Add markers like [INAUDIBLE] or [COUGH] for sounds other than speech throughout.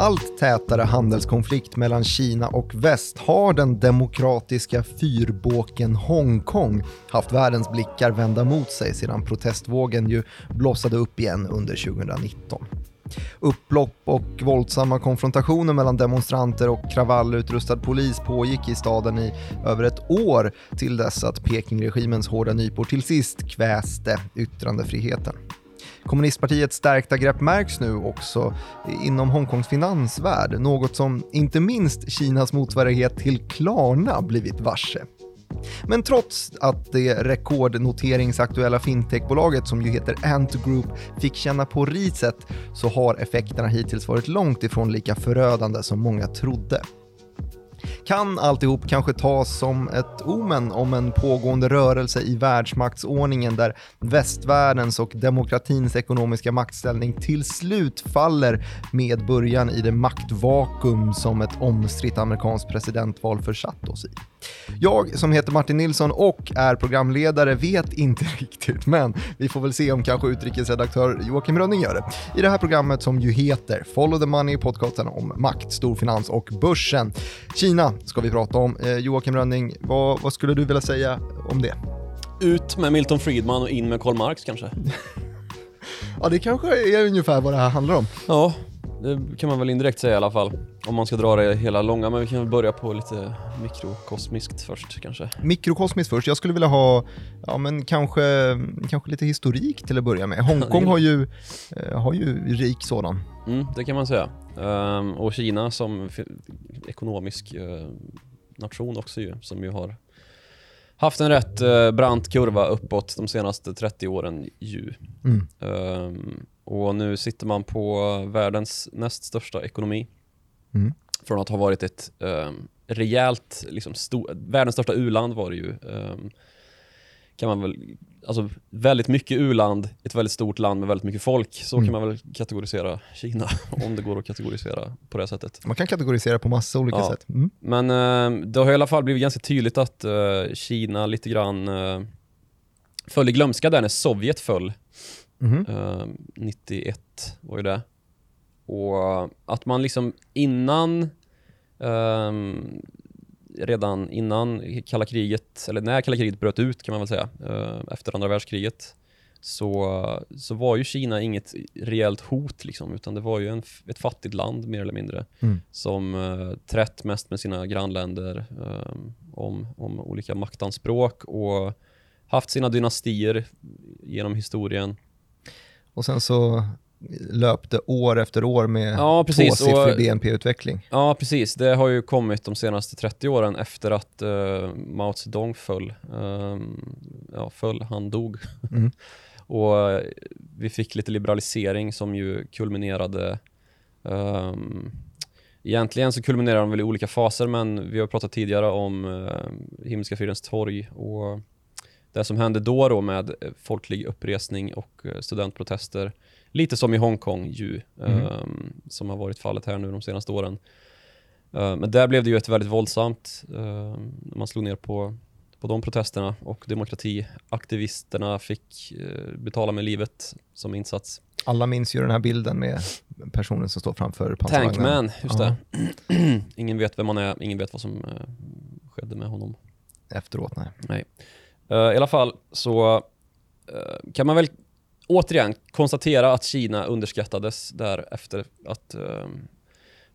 allt tätare handelskonflikt mellan Kina och väst har den demokratiska fyrbåken Hongkong haft världens blickar vända mot sig sedan protestvågen ju blossade upp igen under 2019. Upplopp och våldsamma konfrontationer mellan demonstranter och kravallutrustad polis pågick i staden i över ett år till dess att Pekingregimens hårda nypor till sist kväste yttrandefriheten. Kommunistpartiets stärkta grepp märks nu också inom Hongkongs finansvärld, något som inte minst Kinas motsvarighet till Klarna blivit varse. Men trots att det rekordnoteringsaktuella fintechbolaget som ju heter Ant Group fick känna på riset så har effekterna hittills varit långt ifrån lika förödande som många trodde. Kan alltihop kanske tas som ett omen om en pågående rörelse i världsmaktsordningen där västvärldens och demokratins ekonomiska maktställning till slut faller med början i det maktvakuum som ett omstritt amerikanskt presidentval försatt oss i? Jag som heter Martin Nilsson och är programledare vet inte [LAUGHS] riktigt, men vi får väl se om kanske utrikesredaktör Joakim Rönning gör det. I det här programmet som ju heter Follow the Money, podcasten om makt, storfinans och börsen. Kina ska vi prata om. Eh, Joakim Rönning, vad, vad skulle du vilja säga om det? Ut med Milton Friedman och in med Karl Marx kanske? [LAUGHS] ja, det kanske är ungefär vad det här handlar om. Ja, det kan man väl indirekt säga i alla fall. Om man ska dra det hela långa, men vi kan väl börja på lite mikrokosmiskt först kanske. Mikrokosmiskt först. Jag skulle vilja ha, ja men kanske, kanske lite historik till att börja med. Hongkong har ju, eh, har ju rik sådan. Mm, det kan man säga. Um, och Kina som ekonomisk uh, nation också ju, som ju har haft en rätt uh, brant kurva uppåt de senaste 30 åren ju. Mm. Um, och nu sitter man på världens näst största ekonomi. Mm. Från att ha varit ett um, rejält, liksom världens största uland var det ju. Um, kan man väl, alltså väldigt mycket uland, ett väldigt stort land med väldigt mycket folk. Så mm. kan man väl kategorisera Kina, [LAUGHS] om det går att kategorisera på det sättet. Man kan kategorisera på massa olika ja. sätt. Mm. Men uh, det har i alla fall blivit ganska tydligt att uh, Kina lite grann uh, föll i glömska där när Sovjet föll. Mm. 91 var ju det. Och att man liksom innan um, redan innan kalla kriget, eller när kalla kriget bröt ut kan man väl säga, uh, efter andra världskriget, så, så var ju Kina inget reellt hot, liksom, utan det var ju en, ett fattigt land mer eller mindre, mm. som uh, trätt mest med sina grannländer um, om, om olika maktanspråk och haft sina dynastier genom historien. Och sen så löpte år efter år med ja, tvåsiffrig BNP-utveckling. Ja, precis. Det har ju kommit de senaste 30 åren efter att uh, Mao Zedong föll. Um, ja, föll, han dog. Mm. [LAUGHS] och uh, vi fick lite liberalisering som ju kulminerade um, Egentligen så kulminerar de väl i olika faser, men vi har pratat tidigare om uh, Himmelska fridens torg och det som hände då, då med folklig uppresning och studentprotester Lite som i Hongkong ju, mm. um, som har varit fallet här nu de senaste åren. Uh, men där blev det ju ett väldigt våldsamt, uh, man slog ner på, på de protesterna och demokratiaktivisterna fick uh, betala med livet som insats. Alla minns ju den här bilden med personen som står framför pansarvagnen. Tankman, just det. [CLEARS THROAT] ingen vet vem han är, ingen vet vad som skedde med honom. Efteråt, nej. nej. Eh, I alla fall så eh, kan man väl återigen konstatera att Kina underskattades där efter att eh,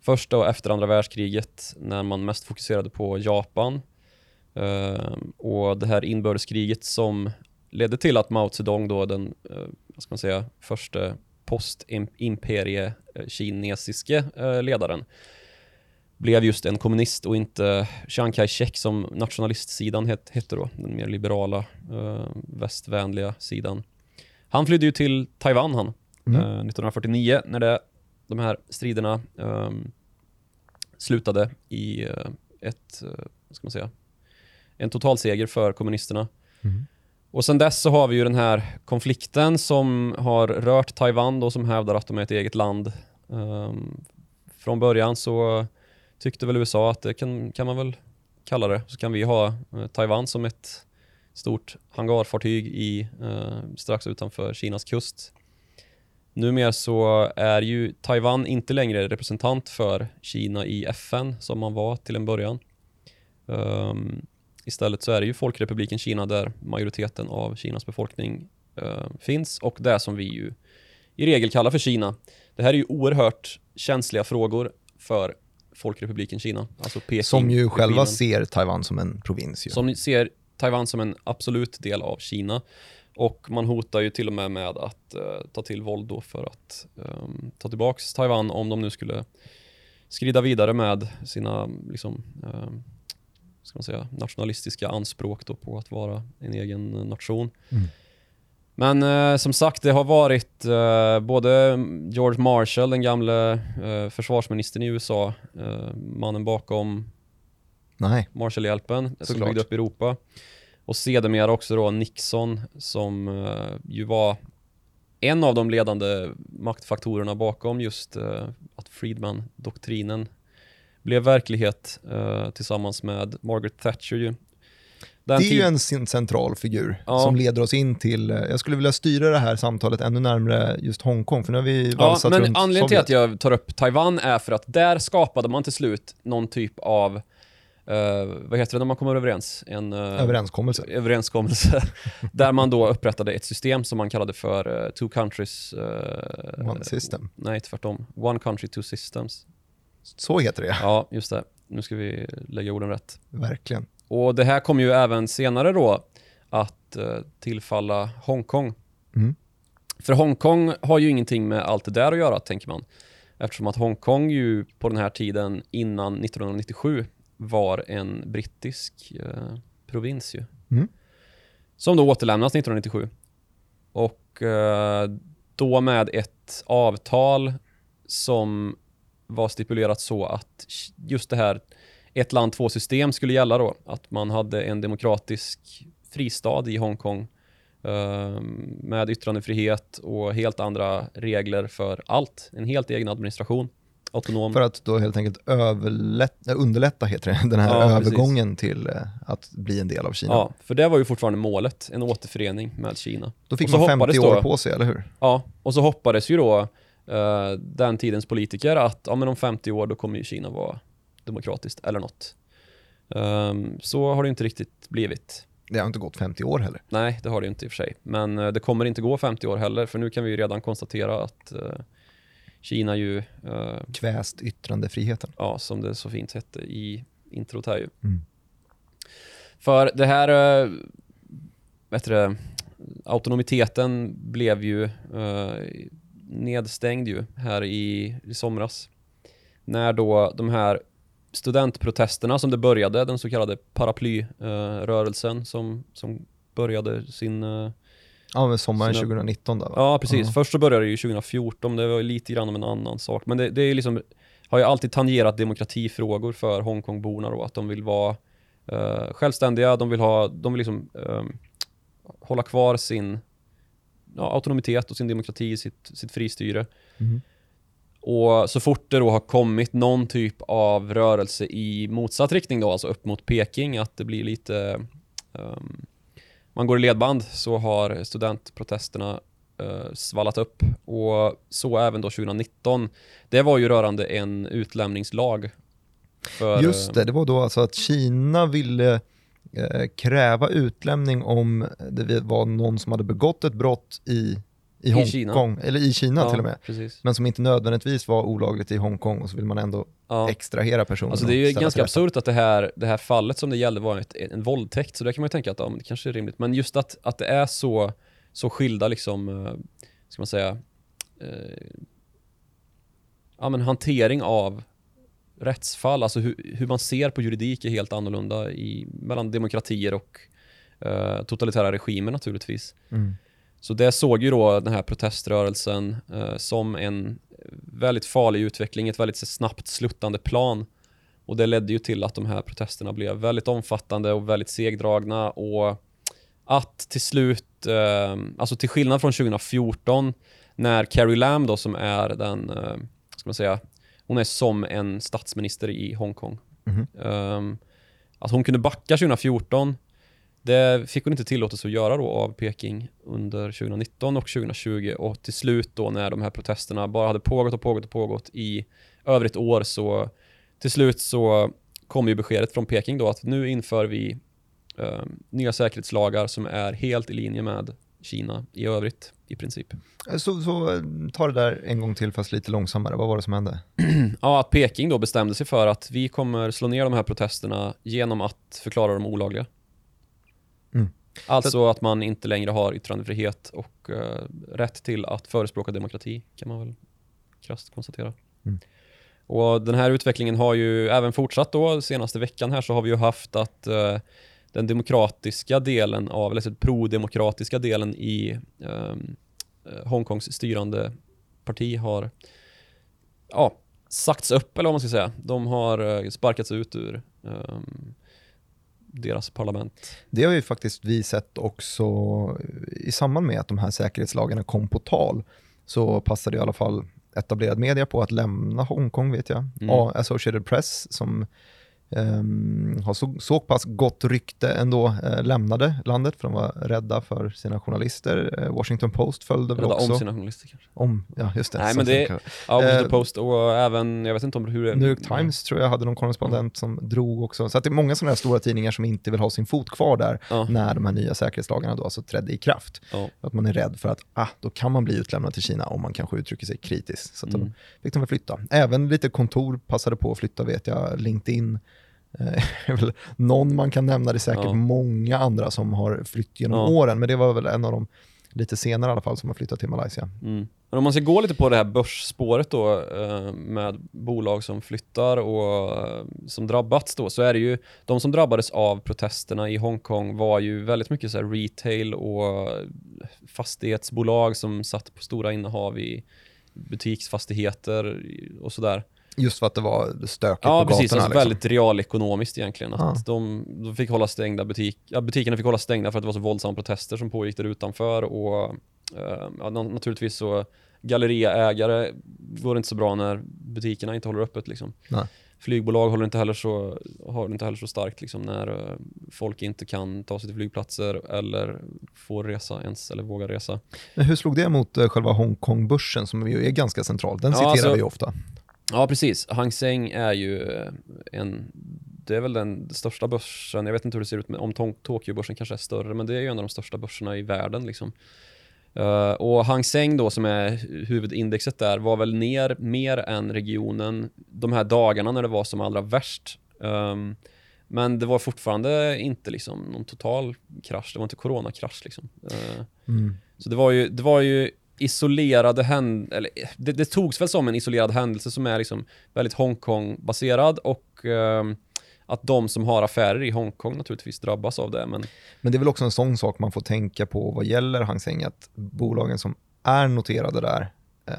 första och efter andra världskriget när man mest fokuserade på Japan. Uh, och det här inbördeskriget som ledde till att Mao Zedong då den uh, vad ska man säga, första postimperie kinesiske uh, ledaren blev just en kommunist och inte Chiang Kai-shek som nationalistsidan het, hette då, den mer liberala eh, västvänliga sidan. Han flydde ju till Taiwan han, mm. eh, 1949 när det, de här striderna eh, slutade i eh, ett, eh, vad ska man säga, en totalseger för kommunisterna. Mm. Och sen dess så har vi ju den här konflikten som har rört Taiwan då, som hävdar att de är ett eget land. Um, från början så tyckte väl USA att det kan, kan man väl kalla det. Så kan vi ha eh, Taiwan som ett stort hangarfartyg i, eh, strax utanför Kinas kust. Numera så är ju Taiwan inte längre representant för Kina i FN som man var till en början. Um, istället så är det ju Folkrepubliken Kina där majoriteten av Kinas befolkning uh, finns och det som vi ju i regel kallar för Kina. Det här är ju oerhört känsliga frågor för Folkrepubliken Kina, alltså Peking. Som ju själva regimen. ser Taiwan som en provins. Ju. Som ser Taiwan som en absolut del av Kina. Och man hotar ju till och med med att uh, ta till våld då för att um, ta tillbaks Taiwan om de nu skulle skrida vidare med sina liksom, um, ska man säga, nationalistiska anspråk då på att vara en egen nation. Mm. Men uh, som sagt, det har varit uh, både George Marshall, den gamle försvarsministern i USA, mannen bakom Nej. Marshallhjälpen som byggde upp Europa. Och sedermera också då Nixon som uh, ju var en av de ledande maktfaktorerna bakom just uh, att Friedman-doktrinen blev verklighet tillsammans med Margaret Thatcher ju. Det är ju tid- en central figur Ja. som leder oss in till, eh, jag skulle vilja styra det här samtalet ännu närmare just Hongkong, för nu har vi Ja, valsat men runt anledningen till Sovjet. att jag tar upp Taiwan är för att där skapade man till slut någon typ av, eh, vad heter det när man kommer överens? En, eh, Överenskommelse. överenskommelse [LAUGHS] där man då upprättade ett system som man kallade för eh, two countries... One system. Nej, tvärtom. One country, two systems. Så heter det, Ja, just det. Nu ska vi lägga orden rätt. verkligen. Och det här kommer ju även senare då att eh, tillfalla Hongkong. Mm. För Hongkong har ju ingenting med allt det där att göra, tänker man. Eftersom att Hongkong ju på den här tiden innan 1997 var en brittisk eh, provins ju. Mm. Som då återlämnas 1997. Och eh, då med ett avtal som var stipulerat så att just det här ett land, två system skulle gälla då. Att man hade en demokratisk fristad i Hongkong eh, med yttrandefrihet och helt andra regler för allt. En helt egen administration, autonom. För att då helt enkelt överlätt, äh, underlätta heter det, [LAUGHS] den här Ja, precis. övergången till eh, att bli en del av Kina. Ja, för det var ju fortfarande målet, en återförening med Kina. Då fick man 50 hoppades år då- på sig, eller hur? Ja, och så hoppades ju då eh, den tidens politiker att ja, men om 50 år då kommer ju Kina vara demokratiskt eller något. Ehm, så har det inte riktigt blivit. Det har inte gått 50 år heller. Nej, det har det inte i och för sig. Men eh, det kommer inte gå 50 år heller, för nu kan vi redan konstatera att eh, Kina ju, eh, Kväst yttrandefriheten. ja, som det så fint hette i introt här ju. Mm. För det här, du det, autonomiteten blev ju eh, nedstängd ju här i, i somras. När då de här studentprotesterna som det började, den så kallade paraplyrörelsen som, som började sin eh, Ja, men sommaren Sina- 2019 då va? Ja, precis. Ja. Först så började det ju 2014, det var lite grann om en annan sak. Men det, det är liksom, har ju alltid tangerat demokratifrågor för Hongkongborna då, att de vill vara eh, självständiga, de vill ha, de vill liksom ehm, hålla kvar sin ja, autonomitet och sin demokrati, sitt, sitt fristyre. Mhm. Och så fort det då har kommit någon typ av rörelse i motsatt riktning då, alltså upp mot Peking, att det blir lite Um, man går i ledband så har studentprotesterna uh, svallat upp och så även då 2019. Det var ju rörande en utlämningslag. För, Just det, det var då alltså att Kina ville eh, kräva utlämning om det var någon som hade begått ett brott i, i, Hongkong, eller i Kina ja, till och med, Precis. men som inte nödvändigtvis var olagligt i Hongkong och så vill man ändå Ja. extrahera personen. Alltså det är ju ganska absurt att det här, det här fallet som det gällde var ett, en våldtäkt, så där kan man ju tänka att ja, det kanske är rimligt. Men just att, att det är så, så skilda liksom, eh, ska man säga, eh, ja men hantering av rättsfall, alltså hur, hur man ser på juridik är helt annorlunda i, mellan demokratier och eh, totalitära regimer naturligtvis. Mm. Så det såg ju då den här proteströrelsen eh, som en väldigt farlig utveckling, ett väldigt snabbt sluttande plan. Och det ledde ju till att de här protesterna blev väldigt omfattande och väldigt segdragna och att till slut, eh, alltså till skillnad från 2014 när Carrie Lam då som är den, eh, ska man säga, hon är som en statsminister i Hongkong. Mhm. Um, att hon kunde backa 2014 Det fick hon inte tillåtelse att göra då av Peking under 2019 och 2020 och till slut då när de här protesterna bara hade pågått och pågått och pågått i över ett år så till slut så kom ju beskedet från Peking då att nu inför vi eh, nya säkerhetslagar som är helt i linje med Kina i övrigt i princip. Så, så eh, ta det där en gång till fast lite långsammare. Vad var det som hände? [CLEARS THROAT] Ja, att Peking då bestämde sig för att vi kommer slå ner de här protesterna genom att förklara dem olagliga. Mm. Alltså att man inte längre har yttrandefrihet och eh, rätt till att förespråka demokrati kan man väl krasst konstatera. Mm. Och den här utvecklingen har ju även fortsatt då. Senaste veckan här så har vi ju haft att eh, den demokratiska delen av, eller alltså pro-demokratiska delen i eh, Hongkongs styrande parti har ja, sagts upp eller vad man ska säga. De har sparkats ut ur ehm, deras parlament. Det har ju faktiskt vi sett också i samband med att de här säkerhetslagarna kom på tal så passade i alla fall etablerad media på att lämna Hongkong vet jag. Mm. Associated Press som um, har så, så pass gott rykte ändå uh, lämnade landet för de var rädda för sina journalister. Uh, Washington Post följde väl också. om sina journalister kanske. Om, ja just det. Nej, men det- Ja, Washington Eh, Post och även, jag vet inte om hur det New York Times tror jag hade någon korrespondent som drog också. Så det är många sådana här stora tidningar som inte vill ha sin fot kvar där när de här nya säkerhetslagarna då alltså trädde i kraft. Att man är rädd för att ah, då kan man bli utlämnad till Kina om man kanske uttrycker sig kritiskt. Så att Mm. de fick de väl flytta. Även lite kontor passade på att flytta vet jag. LinkedIn [LAUGHS] någon man kan nämna. Det är säkert Ja. många andra som har flytt genom Ja. åren. Men det var väl en av de lite senare i alla fall som har flyttat till Malaysia. Mm. Men om man ska gå lite på det här börsspåret då eh, med bolag som flyttar och eh, som drabbats då så är det ju de som drabbades av protesterna i Hongkong var ju väldigt mycket så retail och fastighetsbolag som satt på stora innehav i butiksfastigheter och sådär. Just för att det var stökigt Ja, på precis. gatorna. Alltså liksom. väldigt realekonomiskt egentligen. Att Ja. de, de fick hålla stängda butik, ja, butikerna fick hålla stängda för att det var så våldsamma protester som pågick där utanför och eh, ja, na- naturligtvis så galleriaägare går det inte så bra när butikerna inte håller öppet liksom. Nej. Flygbolag håller inte heller så, har inte heller så starkt liksom när eh, folk inte kan ta sig till flygplatser eller får resa ens eller vågar resa. Men hur slog det mot eh, själva Hongkong-börsen som ju är ganska central? Den Ja, citerar alltså- vi ofta. Ja, precis. Hang Seng är ju eh, en, det är väl den största börsen, jag vet inte hur det ser ut, men om Tokyo-börsen kanske är större, men det är ju en av de största börserna i världen liksom. Eh, och Hang Seng då som är huvudindexet där var väl ner mer än regionen de här dagarna när det var som allra värst. Ehm, men det var fortfarande inte liksom någon total krasch, det var inte coronakrasch liksom. Eh, Mm. så det var ju, det var ju isolerade händelser, eller eh, det, det togs väl som en isolerad händelse som är liksom väldigt Hongkong-baserad och ehm, att de som har affärer i Hongkong naturligtvis drabbas av det. Men Men det är väl också en sån sak man får tänka på vad gäller Hang Seng, att bolagen som är noterade där eh,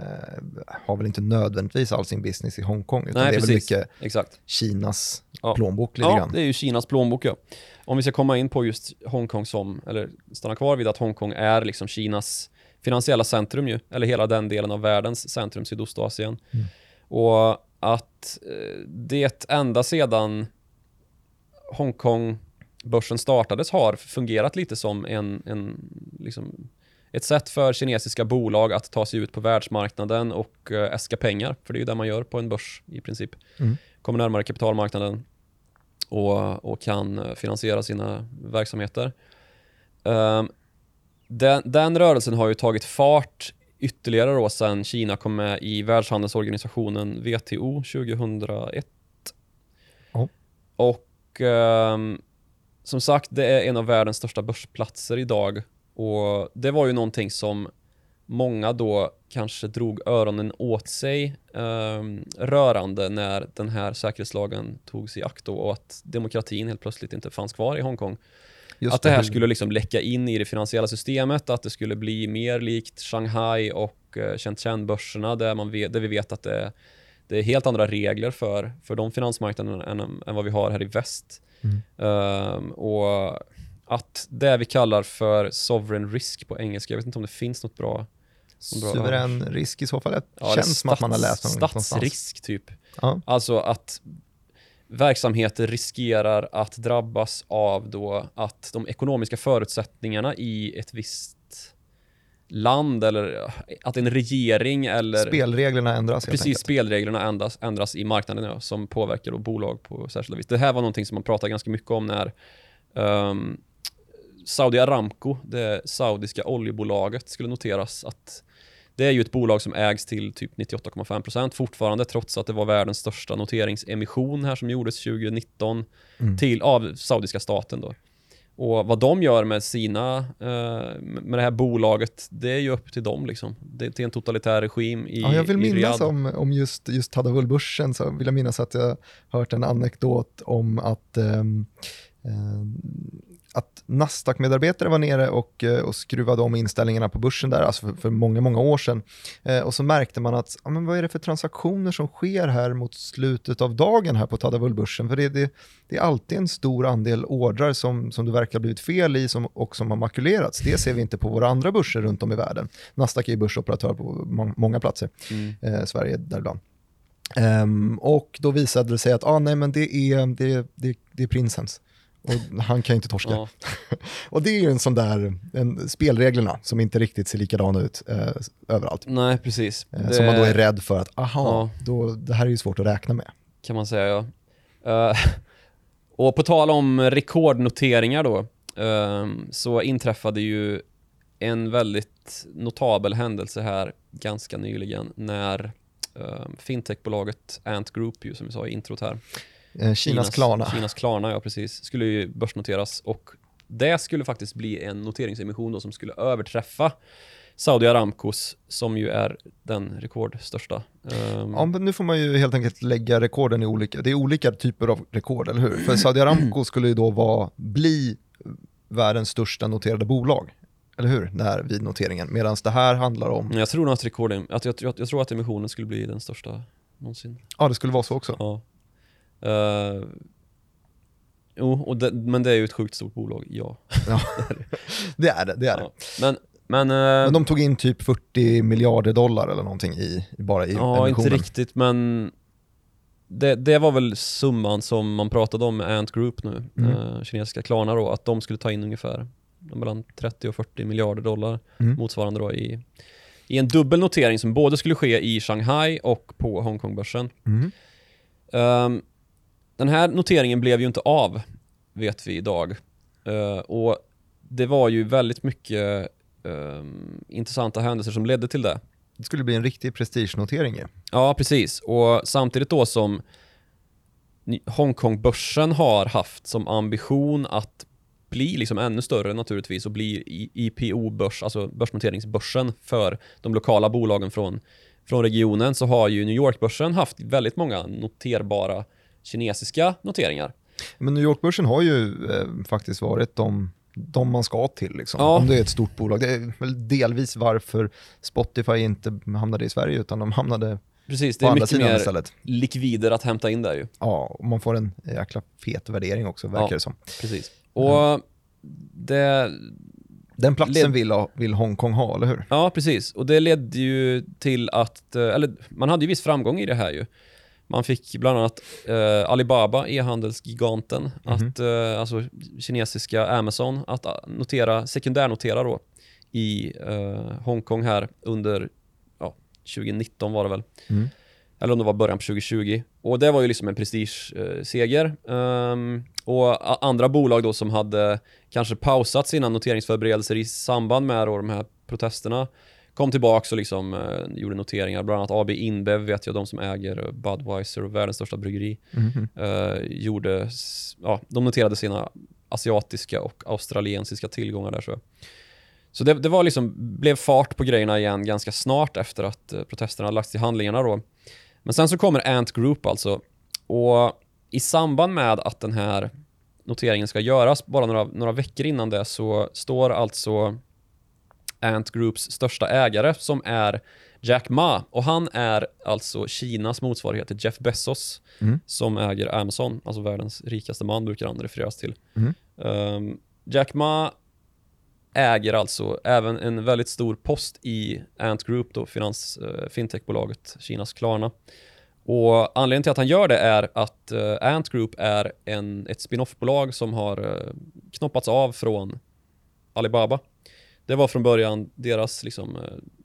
har väl inte nödvändigtvis all sin business i Hongkong, utan nej, det är precis. väl mycket Exakt. Kinas Ja. plånbok lite Ja, grann. det är ju Kinas plånbok ja. Om vi ska komma in på just Hongkong som, eller stanna kvar vid att Hongkong är liksom Kinas finansiella centrum ju, eller hela den delen av världens centrum, Sydostasien. Mm. Och att eh, det ända sedan Hongkong-börsen startades har fungerat lite som en, en liksom, ett sätt för kinesiska bolag att ta sig ut på världsmarknaden och eh, äska pengar, för det är ju det man gör på en börs i princip. Mm. Kommer närmare kapitalmarknaden och, och kan eh, finansiera sina verksamheter. Ehm, den, den rörelsen har ju tagit fart ytterligare då sedan Kina kom med i Världshandelsorganisationen WTO 2001. Ja. Och ehm, som sagt, det är en av världens största börsplatser idag. Och det var ju någonting som många då kanske drog öronen åt sig ehm, rörande när den här säkerhetslagen togs i akt då, och att demokratin helt plötsligt inte fanns kvar i Hongkong. Just att det här skulle liksom läcka in i det finansiella systemet, att det skulle bli mer likt Shanghai och uh, Shenzhen-börserna där, man vet, där vi vet att det, det är helt andra regler för, för de finansmarknaderna än, än vad vi har här i väst. Mm. Ehm, och att det vi kallar för sovereign risk på engelska, jag vet inte om det finns något bra Suverän risk i så fall. Det Ja, känns som att man har läst stats- någon någonstans. Statsrisk typ. Ja. Alltså att verksamheter riskerar att drabbas av då att de ekonomiska förutsättningarna i ett visst land eller att en regering eller Spelreglerna ändras Precis, enkelt. spelreglerna ändras, ändras i marknaden ja, som påverkar då bolag på särskilda vis. Det här var någonting som man pratade ganska mycket om när um, Saudi Aramco, det saudiska oljebolaget, skulle noteras att det är ju ett bolag som ägs till typ 98,5% fortfarande trots att det var världens största noteringsemission här som gjordes 2019 Mm. till, av saudiska staten då. Och vad de gör med sina, eh, med det här bolaget, det är ju upp till dem liksom. Det är till en totalitär regim i Ja, jag vill minnas om, om just, just Tadawul-börsen, så vill jag minnas att jag hört en anekdot om att, ehm, ehm, att Nasdaq-medarbetare var nere och, eh, och skruvade om inställningarna på börsen där, alltså för, för många, många år sedan. Eh, och så märkte man att, ja, men vad är det för transaktioner som sker här mot slutet av dagen här på Tadawul-börsen? För det, det, det är alltid en stor andel ordrar som, som det verkar ha blivit fel i som, och som har makulerats. Det ser vi inte på våra andra börser runt om i världen. Nasdaq är ju börsoperatör på må- många platser Mm. eh, Sverige däribland. Ehm, och då visade det sig att ah, nej, men det, är, det, det, det är prinsens. Och han kan ju inte torska. Ja. [LAUGHS] Och det är ju en sån där, en, spelreglerna som inte riktigt ser likadana ut eh, överallt. Nej, precis. Eh, Det Som man då är rädd för att, aha, Ja. då, det här är ju svårt att räkna med. kan man säga ja. Eh, [LAUGHS] och på tal om rekordnoteringar då, ehm, så inträffade ju en väldigt notabel händelse här ganska nyligen när um, fintechbolaget Ant Group, ju, som vi sa i introt här, Eh, Kinas, Klarna. Kinas Klarna, ja precis, skulle ju börsnoteras och det skulle faktiskt bli en noteringsemission då som skulle överträffa Saudi Aramcos som ju är den rekordstörsta. Ehm, Ja, men nu får man ju helt enkelt lägga rekorden i olika, det är olika typer av rekord, eller hur? För [CLEARS THROAT] Saudi Aramco skulle ju då vara, bli världens största noterade bolag, eller hur? Där vid noteringen, medan det här handlar om, Jag tror att rekorden, att jag, jag, jag tror att emissionen skulle bli den största någonsin. ja det skulle vara så också. Ja. Uh, jo, och det, men det är ju ett sjukt stort bolag, ja. [LAUGHS] Det är det, det är det. ja. Men, men, eh, Men de tog in typ 40 miljarder dollar eller någonting i, bara i ja, inte emissionen. riktigt, men det, det var väl summan som man pratade om med Ant Group nu, Mm. eh, kinesiska Klarna då, att de skulle ta in ungefär mellan 30 och 40 miljarder dollar Mm. motsvarande då i, i en dubbel notering som både skulle ske i Shanghai och på Hongkongbörsen. Mm. Ehm, den här noteringen blev ju inte av, vet vi idag. Eh, och det var ju väldigt mycket ehm, intressanta händelser som ledde till det. Det skulle bli en riktig prestigenotering. Ja, precis. Och samtidigt då som Hongkongbörsen har haft som ambition att bli liksom ännu större naturligtvis och bli IPO-börs, alltså börsnoteringsbörsen för de lokala bolagen från, från regionen så har ju New York-börsen haft väldigt många noterbara kinesiska noteringar. Men New York-börsen har ju eh, faktiskt varit de, de man ska till, liksom. Ja. om det är ett stort bolag. Det är väl delvis varför Spotify inte hamnade i Sverige, utan de hamnade Precis, det är andra mycket mer istället. likvider att hämta in där ju. Ja, och man får en jäkla fet värdering också, verkar Ja. det som. Precis. Och det, Den platsen vill, vill Hongkong ha, eller hur? Ja, precis. Och det ledde ju till att, eh, eller man hade ju viss framgång i det här ju. Man fick bland annat eh, Alibaba, e-handelsgiganten, att, eh, alltså kinesiska Amazon, att ah, notera, sekundärnotera då i eh, Hongkong här under ja, 2019 var det väl. Mm. Eller om det var början på 2020. Och det var ju liksom en prestigeseger. Eh, seger. Ehm, och andra bolag då som hade kanske pausat sina noteringsförberedelser i samband med då de här protesterna kom tillbaka och liksom eh, gjorde noteringar. Bland annat AB InBev vet jag, de som äger Budweiser och världens största bryggeri. Mhm. eh, gjorde, ja, de noterade sina asiatiska och australiensiska tillgångar där så. Så det, det var liksom, blev fart på grejerna igen ganska snart efter att eh, protesterna lagts till handlingarna då. Men sen så kommer Ant Group alltså. Och i samband med att den här noteringen ska göras, bara några, några veckor innan det, så står alltså Ant Groups största ägare som är Jack Ma. Och han är alltså Kinas motsvarighet till Jeff Bezos Mm. som äger Amazon, alltså världens rikaste man brukar han refereras till. Mm. Um, Jack Ma äger alltså även en väldigt stor post i Ant Group, då, finans, eh, fintechbolaget Kinas Klarna. Och anledningen till att han gör det är att uh, Ant Group är en, ett spin-off-bolag som har uh, knoppats av från Alibaba. Det var från början deras, liksom, uh,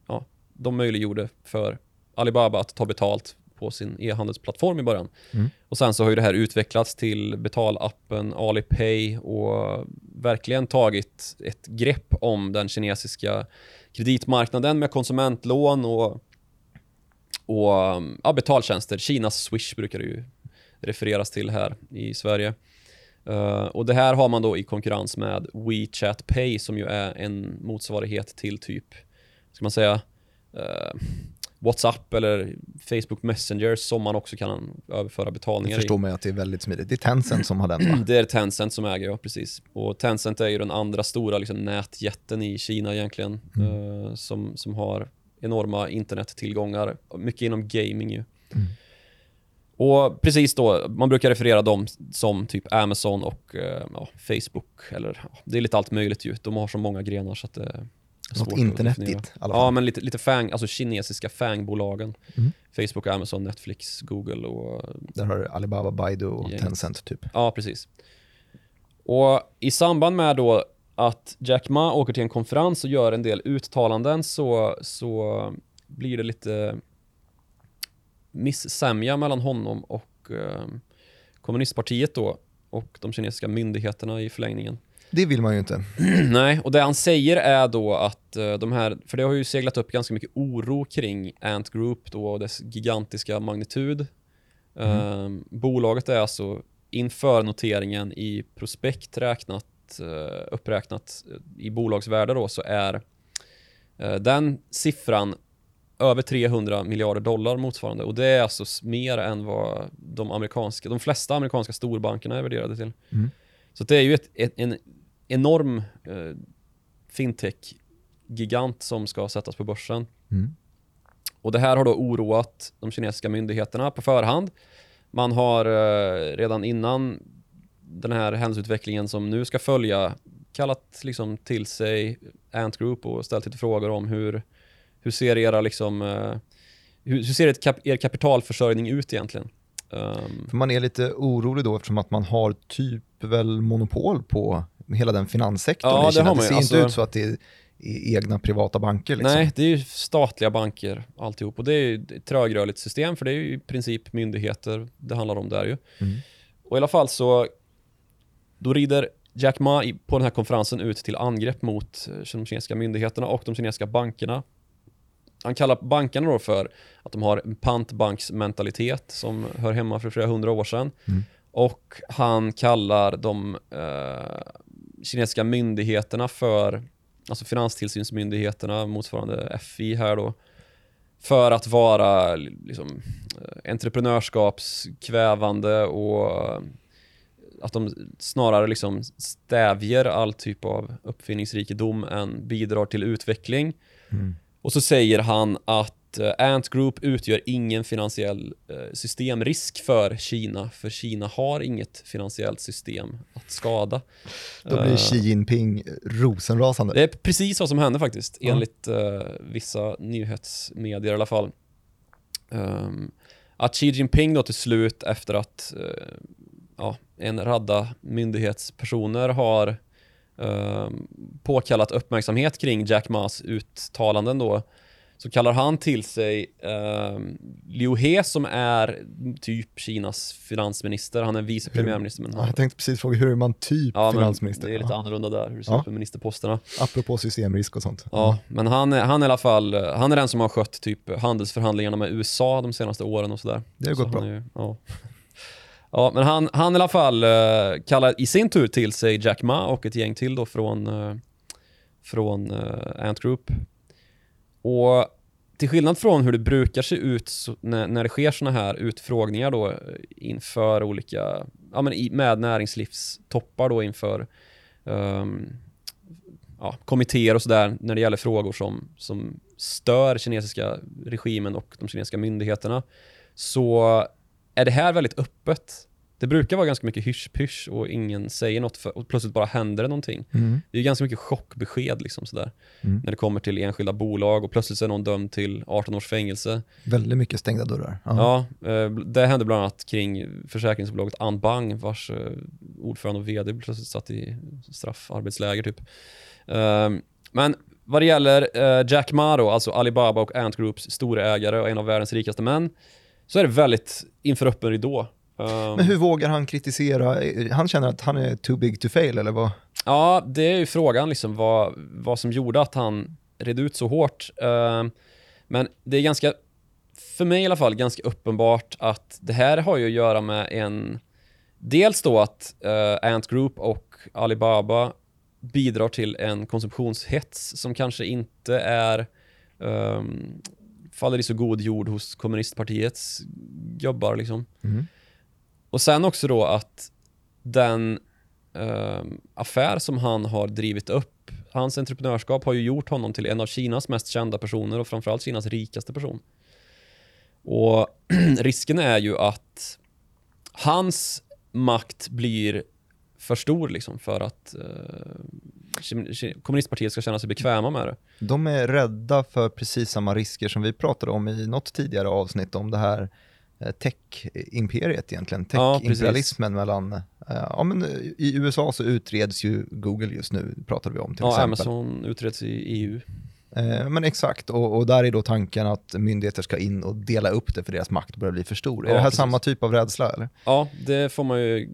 ja, de möjliggjorde för Alibaba att ta betalt på sin e-handelsplattform i början. Mm. Och sen så har ju det här utvecklats till betalappen Alipay och verkligen tagit ett grepp om den kinesiska kreditmarknaden med konsumentlån och, och ja, betaltjänster. Kinas Swish brukar det ju refereras till här i Sverige. Uh, och det här har man då i konkurrens med WeChat Pay som ju är en motsvarighet till typ, ska man säga, uh, WhatsApp eller Facebook Messenger som man också kan överföra betalningar Jag förstår mig att det är väldigt smidigt. Det är Tencent som har den va? [CLEARS THROAT] Det är Tencent som äger, ja precis. Och Tencent är ju den andra stora liksom, nätjätten i Kina egentligen. Mm. eh, som, som har enorma internettillgångar. Mycket inom gaming ju. Mm. Och precis då, man brukar referera dem som typ Amazon och eh, ja, Facebook. Eller, ja, det är lite allt möjligt ju. De har så många grenar så att det är svårt Något internetigt. Ja, men lite, lite fang, alltså kinesiska fangbolagen. Mm. Facebook, Amazon, Netflix, Google och Där har du Alibaba, Baidu och Gänget. Tencent typ. Ja, precis. Och i samband med då att Jack Ma åker till en konferens och gör en del uttalanden så, så blir det lite missämja mellan honom och eh, kommunistpartiet då och de kinesiska myndigheterna i förlängningen. Det vill man ju inte. [CLEARS THROAT] Nej, och det han säger är då att eh, de här, för det har ju seglat upp ganska mycket oro kring Ant Group då och dess gigantiska magnitud. Eh, bolaget är alltså inför noteringen i prospekt räknat, eh, uppräknat eh, i bolagsvärde då så är den siffran över 300 miljarder dollar motsvarande och det är alltså mer än vad de amerikanska, de flesta amerikanska storbankerna är värderade till. Mm. Så det är ju ett, ett, en enorm eh, fintech-gigant som ska sättas på börsen. Mm. Och det här har då oroat de kinesiska myndigheterna på förhand. Man har eh, redan innan den här händelseutvecklingen som nu ska följa kallat liksom till sig Ant Group och ställt lite frågor om hur, hur ser era liksom, eh, hur, hur ser ett kap, er kapitalförsörjning ut egentligen? Um, För man är lite orolig då eftersom att man har typ väl monopol på hela den finanssektorn Ja, i det Kina. Det, ju. ser Alltså- inte ut så att det är egna privata banker. Liksom. Nej, det är ju statliga banker alltihop och det är ju ett trögrörligt system för det är i princip myndigheter det handlar om där ju. Mm. Och i alla fall så då rider Jack Ma på den här konferensen ut till angrepp mot eh, de kinesiska myndigheterna och de kinesiska bankerna. Han kallar bankerna då för att de har en pantbanksmentalitet som hör hemma för flera hundra år sedan. Mm. Och han kallar de eh, kinesiska myndigheterna för, alltså finanstillsynsmyndigheterna, motsvarande FI här då, för att vara liksom, eh, entreprenörskapskvävande och eh, att de snarare liksom stävjer all typ av uppfinningsrikedom än bidrar till utveckling. Mm. Och så säger han att eh, Ant Group utgör ingen finansiell eh, systemrisk för Kina, för Kina har inget finansiellt system att skada. Då blir Eh, Xi Jinping rosenrasande. det är precis vad som hände faktiskt, Ja. enligt eh, vissa nyhetsmedier i alla fall. Ehm, att Xi Jinping då till slut efter att eh, ja, en radda myndighetspersoner har påkallat uppmärksamhet kring Jack Mas uttalanden då så kallar han till sig um, Liu He som är typ Kinas finansminister. Han är vice premiärminister. Men han, jag tänkte precis fråga, hur är man typ ja, finansminister? det är lite Ja. annorlunda där, hur det ser Ja. ut med ministerposterna. Apropå systemrisk och sånt. Ja, men han han är i alla fall, han är den som har skött typ handelsförhandlingarna med USA de senaste åren och sådär. Det har Så gått bra. är ja ja, men han, han i alla fall uh, kallar i sin tur till sig Jack Ma och ett gäng till då från, uh, från uh, Ant Group. Och till skillnad från hur det brukar se ut så, när, när det sker såna här utfrågningar då inför olika, ja men i, med näringslivstoppar då inför um, ja, kommittéer och sådär när det gäller frågor som, som stör kinesiska regimen och de kinesiska myndigheterna så är det här väldigt öppet. Det brukar vara ganska mycket hysch-pysch och ingen säger något för, och plötsligt bara händer det någonting. Mm. Det är ganska mycket chockbesked liksom sådär. Mm. När det kommer till enskilda bolag och plötsligt är någon dömd till 18 års fängelse. Väldigt mycket stängda dörrar. Ja. Ja, eh, det hände bland annat kring försäkringsbolaget Anbang vars eh, ordförande och vd plötsligt satt i straffarbetsläger typ. Ehm, Men vad det gäller eh, Jack Ma då, alltså Alibaba och Ant Groups storägare och en av världens rikaste män, så är det väldigt inför öppen ridå. Ehm, Men hur vågar han kritisera? Han känner att han är too big to fail eller vad? Ja, det är ju frågan liksom vad, vad som gjorde att han red ut så hårt. Ehm, men det är ganska, för mig i alla fall, ganska uppenbart att det här har ju att göra med en, dels då att uh, Ant Group och Alibaba bidrar till en konsumtionshets som kanske inte är ehm, faller i så god jord hos kommunistpartiets gubbar liksom. Mm. Och sen också då att den ehm, affär som han har drivit upp, hans entreprenörskap har ju gjort honom till en av Kinas mest kända personer och framförallt Kinas rikaste person. Och [CLEARS THROAT] risken är ju att hans makt blir för stor liksom för att eh, kommunistpartiet ska känna sig bekväma med det. De är rädda för precis samma risker som vi pratade om i något tidigare avsnitt om det här eh, tech-imperiet egentligen, Ja, tech-imperialismen mellan, eh, ja men eh, i USA så utreds ju Google just nu, pratade vi om till Ja, exempel. Amazon utreds i EU. Eh, Men exakt, och, och där är då tanken att myndigheter ska in och dela upp det för deras makt börjar bli för stor. är Ja, det här precis. samma typ av rädsla eller? Ja, det får man ju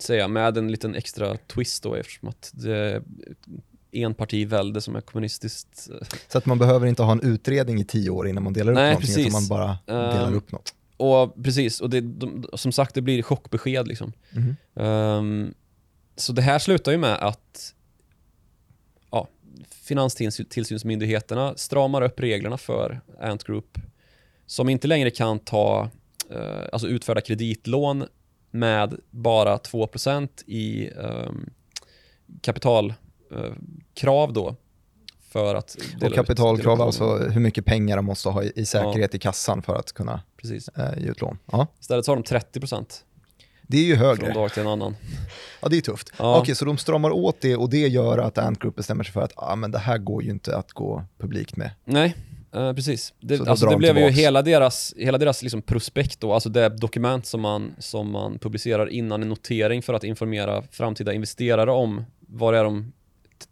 säga med en liten extra twist då eftersom att det är enpartivälde som är kommunistiskt. Så att man behöver inte ha en utredning i tio år innan man delar upp Nej, någonting, precis. utan man bara delar Ehm, upp något. Och precis, och det, de, som sagt det blir chockbesked liksom. Mhm. Ehm, så det här slutar ju med att finanstillsynsmyndigheterna stramar upp reglerna för Ant Group som inte längre kan ta, eh, alltså utfärda kreditlån med bara 2% i um, kapitalkrav då. För att Och kapitalkrav, alltså hur mycket pengar de måste ha i, i säkerhet i kassan för att kunna Precis. eh, ge ut lån. Ja, Istället så har de 30% det är ju från högre. dag till en annan. Ja, det är tufft. Ja. Okej, så de stramar åt det och det gör att Ant Group bestämmer sig för att ah, men det här går ju inte att gå publikt med. Nej, eh, precis. Det, alltså det de blev ju hela deras, hela deras liksom prospekt då, alltså det dokument som man, som man publicerar innan en notering för att informera framtida investerare om vad det är de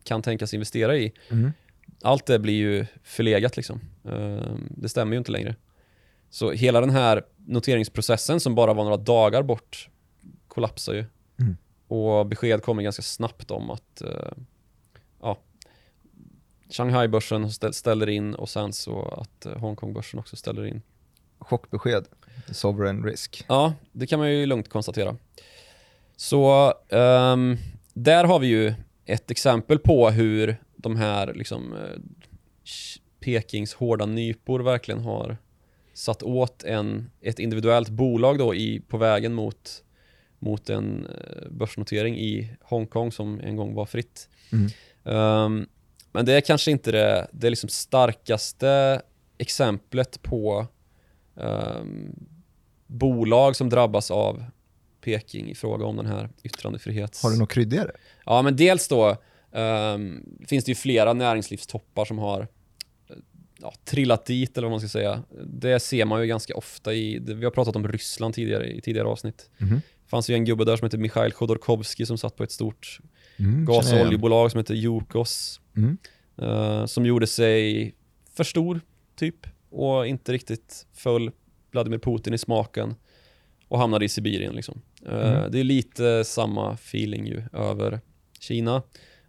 kan tänkas investera i. Mm. Allt det blir ju förlegat liksom. Eh, Det stämmer ju inte längre. Så hela den här noteringsprocessen som bara var några dagar bort kollapsar ju. Mm. Och besked kommer ganska snabbt om att eh, ja, Shanghai-börsen ställ- ställer in och sen så att eh, Hongkong-börsen också ställer in. Chockbesked, sovereign risk. Ja, det kan man ju lugnt konstatera. Så ehm, där har vi ju ett exempel på hur de här liksom, eh, Pekings hårda nypor verkligen har satt åt en, ett individuellt bolag då i, på vägen mot, mot en eh, börsnotering i Hongkong som en gång var fritt. Mm. Ehm, men det är kanske inte det, det liksom starkaste exemplet på ehm, bolag som drabbas av Peking i fråga om den här yttrandefrihets... Har du något kryddigare? Ja, men dels då ehm, finns det ju flera näringslivstoppar som har eh, ja, trillat dit eller vad man ska säga. Det ser man ju ganska ofta i, vi har pratat om Ryssland tidigare i tidigare avsnitt. Mhm. Fanns ju en gubbe där som heter Mikhail Khodorkovsky som satt på ett stort Mm, gas och oljebolag som heter Yukos. Mm. eh, som gjorde sig för stor, typ. Och inte riktigt föll Vladimir Putin i smaken. Och hamnade i Sibirien liksom. Eh, Mm. Det är lite samma feeling ju över Kina.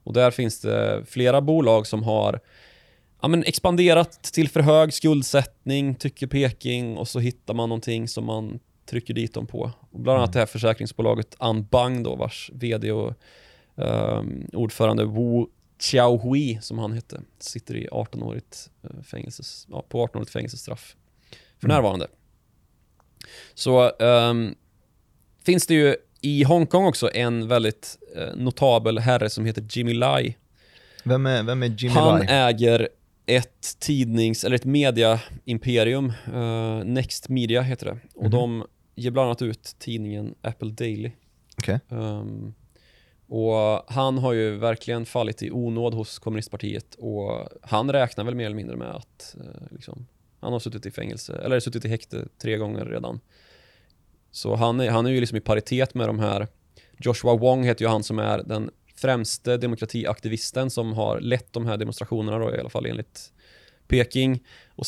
Och där finns det flera bolag som har ja, men expanderat till för hög skuldsättning, tycker Peking, och så hittar man någonting som man trycker dit dem på. Och bland annat det här försäkringsbolaget Anbang då, vars vd och ehm, ordförande Wu Xiaohui, som han hette, sitter i 18-årigt eh, fängelses, ja, på 18-årigt fängelsestraff för Mm. närvarande. Så ehm, finns det ju i Hongkong också en väldigt eh, notabel herre som heter Jimmy Lai. Vem är, vem är Jimmy Han Lai? äger ett tidnings, eller ett media-imperium, eh, Next Media heter det. Och Mhm. de ger bland annat ut tidningen Apple Daily. Okej. Ehm, och han har ju verkligen fallit i onåd hos kommunistpartiet och han räknar väl mer eller mindre med att eh, liksom, han har suttit i fängelse, eller suttit i häkte tre gånger redan. Så han är, han är ju liksom i paritet med de här, Joshua Wong heter ju han som är den främste demokratiaktivisten som har lett de här demonstrationerna då, i alla fall enligt Peking och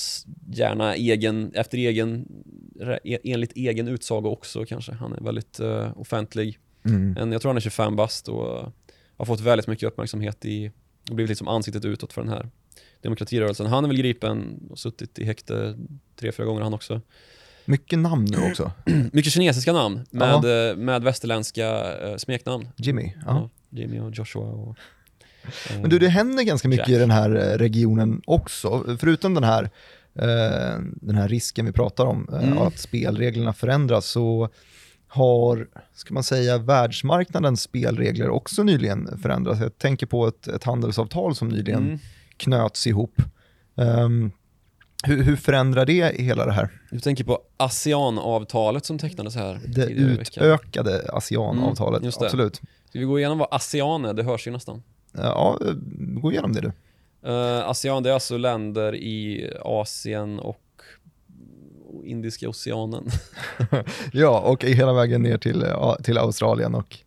gärna egen, efter egen, e- enligt egen utsago också kanske. Han är väldigt eh, offentlig. Mm. Jag tror han är 25 bast och har fått väldigt mycket uppmärksamhet i och blivit liksom ansiktet utåt för den här demokratirörelsen. Han är väl gripen och suttit i häkte tre, fyra gånger han också. Mycket namn nu också. [CLEARS THROAT] Mycket kinesiska namn med, eh, med västerländska eh, smeknamn. Jimmy. Ja. Jimmy och Joshua och... eh, Men du, det händer ganska mycket Jack. i den här eh, regionen också. Förutom den här, eh, den här risken vi pratar om, eh, Mm. att spelreglerna förändras, så har, ska man säga, världsmarknadens spelregler också nyligen förändrats. Jag tänker på ett, ett handelsavtal som nyligen mm. knöts ihop. Ehm, hur, hur förändrar det hela det här? Du tänker på ASEAN-avtalet som tecknades här Det utökade ASEAN-avtalet, Mm, absolut. Ska vi gå igenom vad ASEAN är? Det hörs ju nästan. Ja, eh, gå igenom det du. Uh, ASEAN det är alltså länder i Asien och Indiska oceanen. [LAUGHS] Ja, och hela vägen ner till, eh, till Australien och, eh,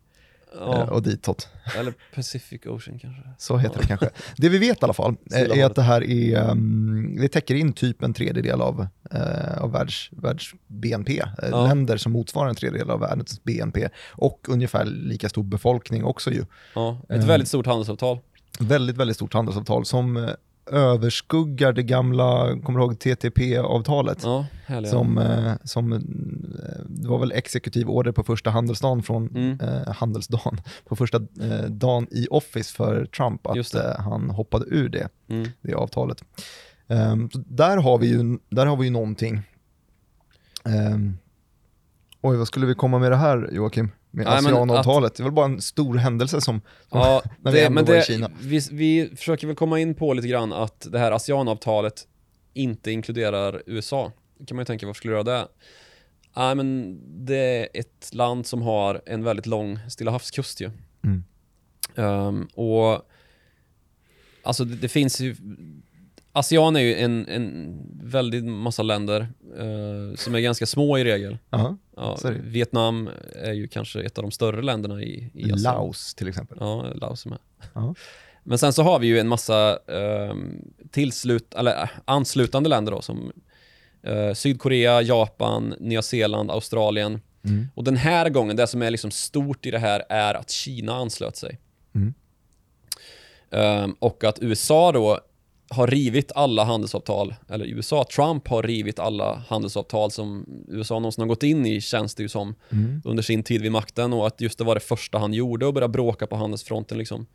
ja, och ditåt. eller Pacific Ocean kanske. Så heter det kanske. Det vi vet i alla fall eh, är att det här är, um, det täcker in typ en tredjedel av, eh, av världs, världs BNP. Eh, Ja. Länder som motsvarar en tredjedel av världens BNP och ungefär lika stor befolkning också ju. Ja, ett Eh. väldigt stort handelsavtal. Väldigt, väldigt stort handelsavtal som eh, överskuggar det gamla, kommer du ihåg TTP-avtalet? Ja. Som, eh, som, eh, det var väl exekutiv order på första handelsdagen från Mm. eh, handelsdagen, [LAUGHS] på första eh, dagen i Office för Trump, att eh, han hoppade ur det, Mm. det avtalet. Så där, har vi ju, där har vi ju någonting. Ehm, oj, vad skulle vi komma med det här Joakim? Med Nej, ASEAN-avtalet? Det är väl bara en stor händelse som, Ja, när vi det, ändå men var i det, Kina. vi, vi försöker väl komma in på lite grann att det här ASEAN-avtalet inte inkluderar USA. Kan man ju tänka, varför skulle det göra det? Nej, men det är ett land som har en väldigt lång Stilla havskust ju. Mm. Ehm, och alltså det, det finns ju ASEAN är ju en, en väldigt massa länder eh, som är ganska små i regel. Aha, Ja. Vietnam är ju kanske ett av de större länderna i, i ASEAN. Laos till exempel. Ja, Laos är med. Ja. Men sen så har vi ju en massa ehm, tillslut, eller äh, anslutande länder då som eh, Sydkorea, Japan, Nya Zeeland, Australien. Mm. Och den här gången, det som är liksom stort i det här är att Kina anslöt sig. Mm. Ehm, och att USA då har rivit alla handelsavtal, eller USA, Trump har rivit alla handelsavtal som USA någonsin har gått in i, känns det ju som, Mm. under sin tid vid makten och att just det var det första han gjorde och börja bråka på handelsfronten liksom.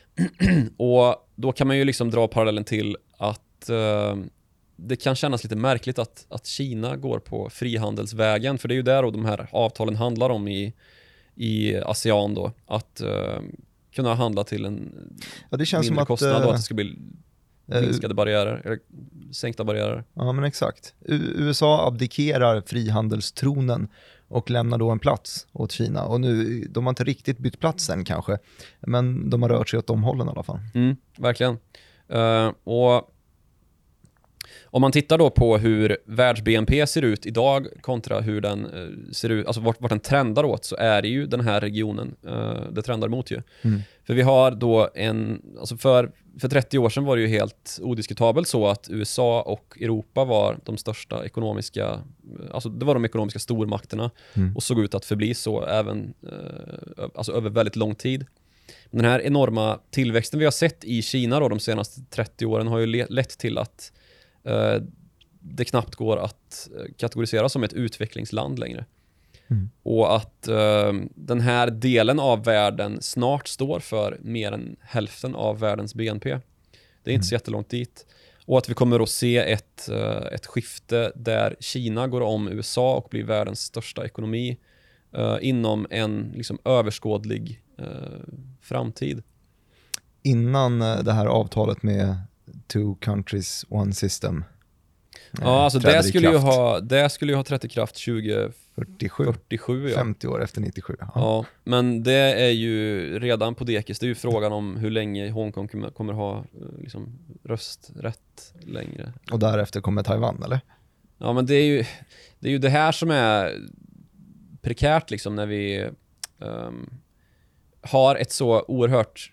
[CLEARS THROAT] och då kan man ju liksom dra parallellen till att eh, det kan kännas lite märkligt att, att Kina går på frihandelsvägen, för det är ju där och de här avtalen handlar om i, i ASEAN då, att eh, kunna handla till en Ja, det känns som mindre att... kostnad och eh, att det ska bli eh, minskade barriärer, eller sänkta barriärer. Ja, men exakt. U- USA abdikerar frihandelstronen och lämnar då en plats åt Kina. Och nu, de har inte riktigt bytt plats än kanske, men de har rört sig åt de hållen i alla fall. Mm, verkligen. Eh, och om man tittar då på hur världs-BNP ser ut idag kontra hur den eh, ser ut, alltså vart, vart den trendar åt, så är det ju den här regionen uh, det trendar mot ju. Mm. För vi har då en, alltså för, för 30 år sedan var det ju helt odiskutabelt så att USA och Europa var de största ekonomiska, alltså det var de ekonomiska stormakterna Mm. och såg ut att förbli så även eh, alltså över väldigt lång tid. Den här enorma tillväxten vi har sett i Kina då, de senaste 30 åren har ju le- lett till att eh, det knappt går att eh, kategorisera som ett utvecklingsland längre. Mm. Och att eh, den här delen av världen snart står för mer än hälften av världens BNP. Det är inte så jättelångt dit. Och att vi kommer att se ett, eh, ett skifte där Kina går om USA och blir världens största ekonomi eh, inom en liksom, överskådlig eh, framtid. Innan eh, det här avtalet med two countries, one system eh, Ja, alltså träder det skulle, ju ha, det skulle ju ha trätt i kraft 20, 47. 47 ja. 50 år efter 97. Ja. Ja, men det är ju redan på dekis. Det är ju frågan om hur länge Hongkong kommer, kommer ha eh, liksom, rösträtt längre. Och därefter kommer Taiwan, eller? Ja, men det är ju det, är ju det här som är prekärt liksom när vi ehm, har ett så oerhört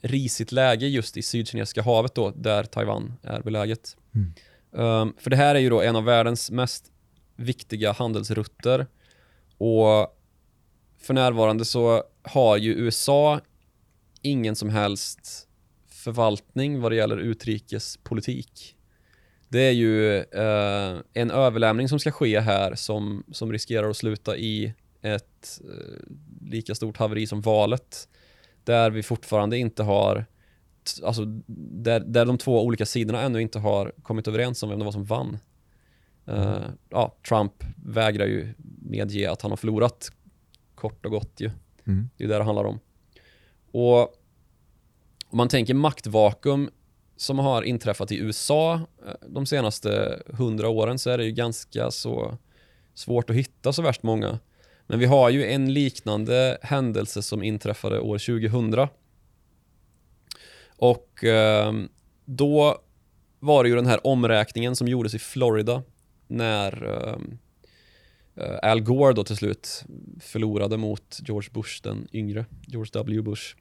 risigt läge just i Sydkinesiska havet då, där Taiwan är beläget. Mm. Ehm, för det här är ju då en av världens mest viktiga handelsrutter och för närvarande så har ju USA ingen som helst förvaltning vad det gäller utrikespolitik. Det är ju eh, en överlämning som ska ske här som, som riskerar att sluta i ett eh, lika stort haveri som valet. Där vi fortfarande inte har, alltså där, där de två olika sidorna ännu inte har kommit överens om vem det var som vann. Eh, ja, Trump vägrar ju medge att han har förlorat, kort och gott ju. Mm. Det är det det handlar om. Och om man tänker maktvakuum som har inträffat i USA eh, de senaste hundra åren så är det ju ganska så svårt att hitta så värst många. Men vi har ju en liknande händelse som inträffade år 2000. Och eh, då var det ju den här omräkningen som gjordes i Florida när ehm, eh, Al Gore då till slut förlorade mot George Bush den yngre, George W. Bush.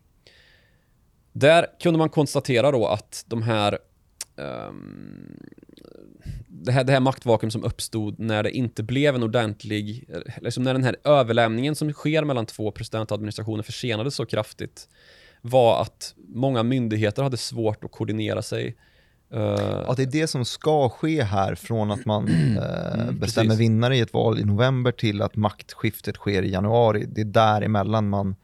Där kunde man konstatera då att de här um, det här, det här maktvakuum som uppstod när det inte blev en ordentlig, liksom när den här överlämningen som sker mellan två presidentadministrationer försenades så kraftigt var att många myndigheter hade svårt att koordinera sig. Eh, Att det är det som ska ske här från att man [CLEARS THROAT] eh, bestämmer precis. vinnare i ett val i november till att maktskiftet sker i januari. Det är däremellan man,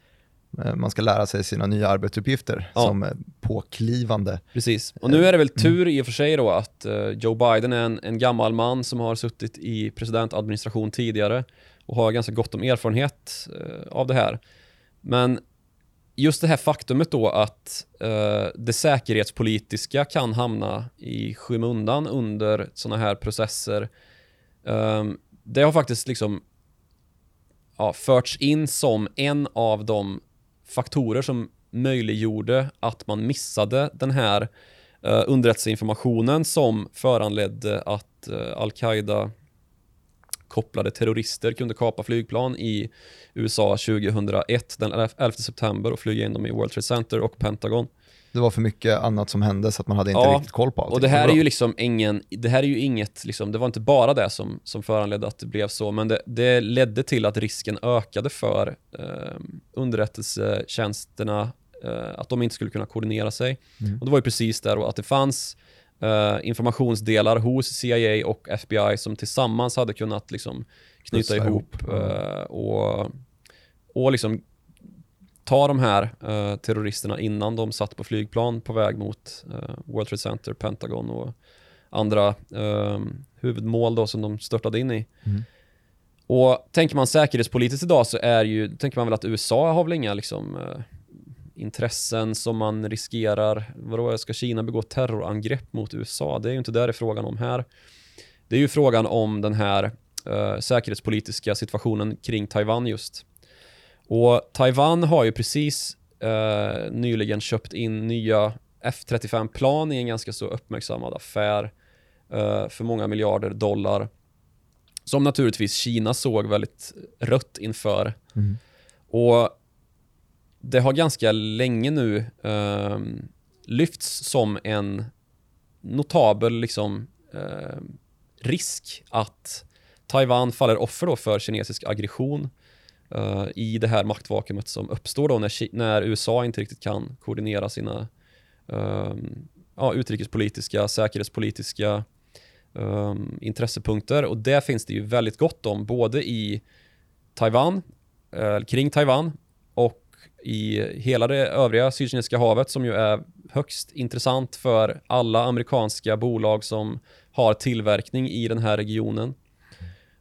eh, man ska lära sig sina nya arbetsuppgifter Ja. som är påklivande. Precis. Och nu är det väl tur i och för sig då att Joe Biden är en, en gammal man som har suttit i presidentadministration tidigare och har ganska gott om erfarenhet av det här. Men just det här faktumet då att eh, det säkerhetspolitiska kan hamna i skymundan under sådana här processer. Eh, det har faktiskt liksom ja, förts in som en av de faktorer som möjliggjorde att man missade den här eh, underrättelseinformationen som föranledde att eh, Al-Qaida kopplade terrorister kunde kapa flygplan i USA 2001, den 11 september och flyga in dem i World Trade Center och Pentagon. Det var för mycket annat som hände så att man hade inte Ja, riktigt koll på allting. Och det här är ju liksom ingen, det här är ju inget, liksom, det var inte bara det som, som föranledde att det blev så, men det, det ledde till att risken ökade för eh, underrättelsetjänsterna, eh, att de inte skulle kunna koordinera sig. Mm. Och det var ju precis där då, att det fanns eh, informationsdelar hos CIA och FBI som tillsammans hade kunnat liksom knyta Pussla ihop eh, och, och liksom ta de här eh, terroristerna innan de satt på flygplan på väg mot eh, World Trade Center, Pentagon och andra eh, huvudmål då som de störtade in i. Mm. Och tänker man säkerhetspolitiskt idag så är ju, tänker man väl att USA har väl inga liksom eh, intressen som man riskerar. Vadå, ska Kina begå terrorangrepp mot USA? Det är ju inte det det är frågan om här. Det är ju frågan om den här eh, säkerhetspolitiska situationen kring Taiwan just. Och Taiwan har ju precis eh, nyligen köpt in nya F35-plan i en ganska så uppmärksammad affär eh, för många miljarder dollar. Som naturligtvis Kina såg väldigt rött inför. Mm. Och det har ganska länge nu eh, lyfts som en notabel liksom, eh, risk att Taiwan faller offer då för kinesisk aggression eh, i det här maktvakuumet som uppstår då när, när USA inte riktigt kan koordinera sina eh, ja, utrikespolitiska, säkerhetspolitiska eh, intressepunkter. Och det finns det ju väldigt gott om både i Taiwan, eh, kring Taiwan och i hela det övriga Sydkinesiska havet som ju är högst intressant för alla amerikanska bolag som har tillverkning i den här regionen.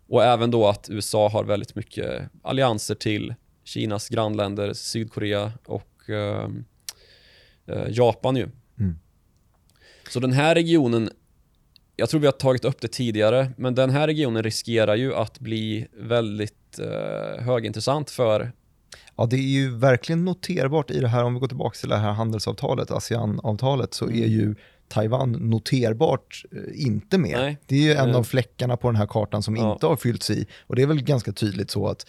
Och även då att USA har väldigt mycket allianser till Kinas grannländer, Sydkorea och eh, eh, Japan ju. Mm. Så den här regionen jag tror vi har tagit upp det tidigare, men den här regionen riskerar ju att bli väldigt eh, högintressant för Ja, det är ju verkligen noterbart i det här, om vi går tillbaka till det här handelsavtalet, ASEAN-avtalet, så är Mm. ju Taiwan noterbart eh, inte med. Nej. Det är ju en Eh. av fläckarna på den här kartan som Ja. inte har fyllts i. Och det är väl ganska tydligt så att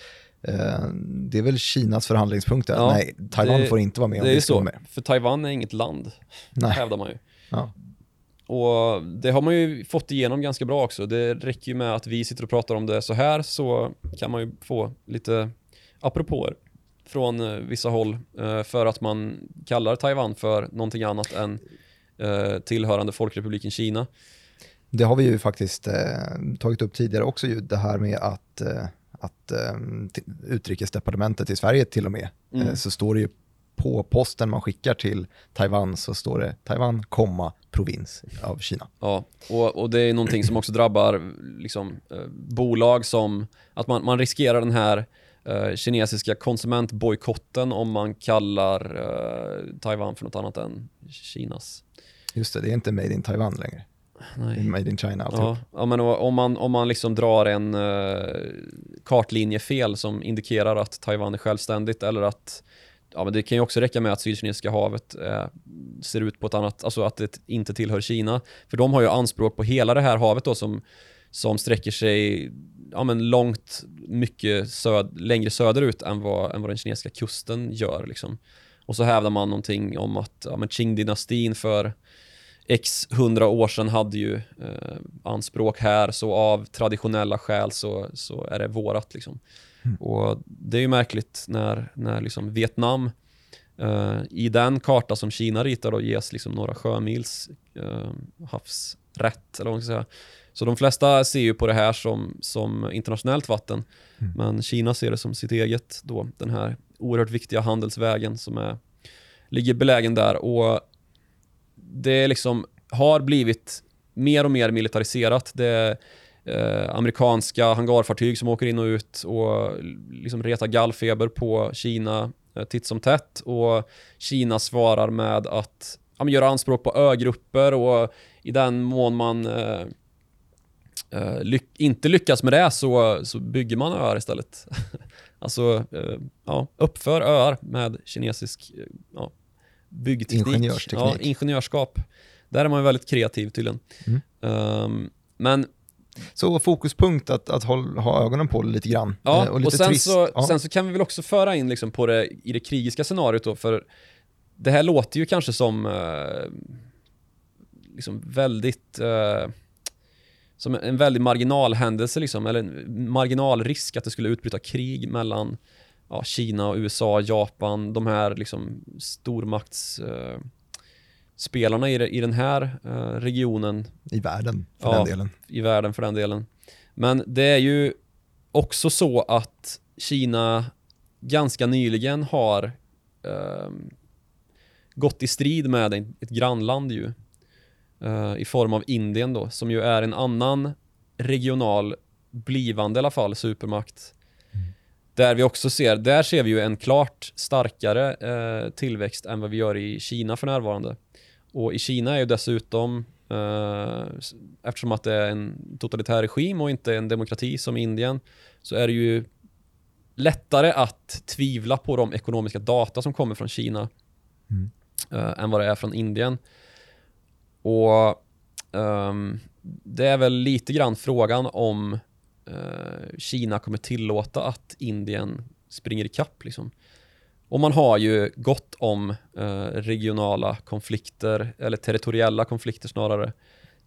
eh, det är väl Kinas förhandlingspunkt där. Ja, Nej, Taiwan det- får inte vara med om det är så, med. för Taiwan är inget land, Nej. hävdar man ju. Ja. Och det har man ju fått igenom ganska bra också. Det räcker ju med att vi sitter och pratar om det så här så kan man ju få lite apropåer från eh, vissa håll eh, för att man kallar Taiwan för någonting annat än eh, tillhörande Folkrepubliken Kina. Det har vi ju faktiskt eh, tagit upp tidigare också, ju, det här med att, att utrikesdepartementet i Sverige till och med, Mm. så står det ju på posten man skickar till Taiwan så står det Taiwan, komma, provins av Kina. Ja, och, och det är någonting som också drabbar liksom, eh, bolag som att man, man riskerar den här eh, kinesiska konsumentbojkotten om man kallar eh, Taiwan för något annat än Kinas. Just det, det är inte made in Taiwan längre. Nej. made in China alltihop. Ja, ja, men om man, om man liksom drar en uh, kartlinje fel som indikerar att Taiwan är självständigt eller att Ja, men det kan ju också räcka med att Sydkinesiska havet eh, ser ut på ett annat, alltså att det inte tillhör Kina. För de har ju anspråk på hela det här havet då som, som sträcker sig ja, men långt mycket söd, längre söderut än vad, än vad den kinesiska kusten gör. Liksom. Och så hävdar man någonting om att ja, Qing-dynastin för x hundra år sedan hade ju eh, anspråk här, så av traditionella skäl så, så är det vårat. Liksom. Och det är ju märkligt när, när liksom Vietnam eh, i den karta som Kina ritar då ges liksom några sjömils eh, havsrätt, eller vad man ska säga. Så de flesta ser ju på det här som, som internationellt vatten, men Kina ser det som sitt eget då, den här oerhört viktiga handelsvägen som är, ligger belägen där. Och det liksom har blivit mer och mer militariserat. Det är eh, amerikanska hangarfartyg som åker in och ut och liksom retar gallfeber på Kina eh, titt som tätt. Och Kina svarar med att ja, göra anspråk på ögrupper och i den mån man eh, lyck- inte lyckas med det så, så bygger man öar istället. [LAUGHS] alltså, eh, ja, uppför öar med kinesisk eh, ja, byggteknik. Ingenjörsteknik. Ja, ingenjörskap. Där är man ju väldigt kreativ tydligen. Mm. Ehm, men Så fokuspunkt att, att håll, ha ögonen på lite grann. Ja, Eh, och, lite sen, trist. så, ja. sen så kan vi väl också föra in liksom på det, i det krigiska scenariot då, för det här låter ju kanske som eh, liksom väldigt eh, som en väldigt marginalhändelse liksom, eller en marginalrisk att det skulle utbryta krig mellan ja, Kina och USA, Japan, de här liksom stormakts eh, spelarna i, i den här eh, regionen I världen, för Ja. den delen. i världen för den delen. Men det är ju också så att Kina ganska nyligen har ehm, gått i strid med ett grannland ju. Eh, I form av Indien då, som ju är en annan regional, blivande i alla fall, supermakt. Där vi också ser, där ser vi ju en klart starkare eh, tillväxt än vad vi gör i Kina för närvarande. Och i Kina är ju dessutom, eh, eftersom att det är en totalitär regim och inte en demokrati som Indien, så är det ju lättare att tvivla på de ekonomiska data som kommer från Kina Mm. eh, än vad det är från Indien. Och ehm, det är väl lite grann frågan om eh, Kina kommer tillåta att Indien springer ikapp. Liksom. Och man har ju gott om eh, regionala konflikter, eller territoriella konflikter snarare,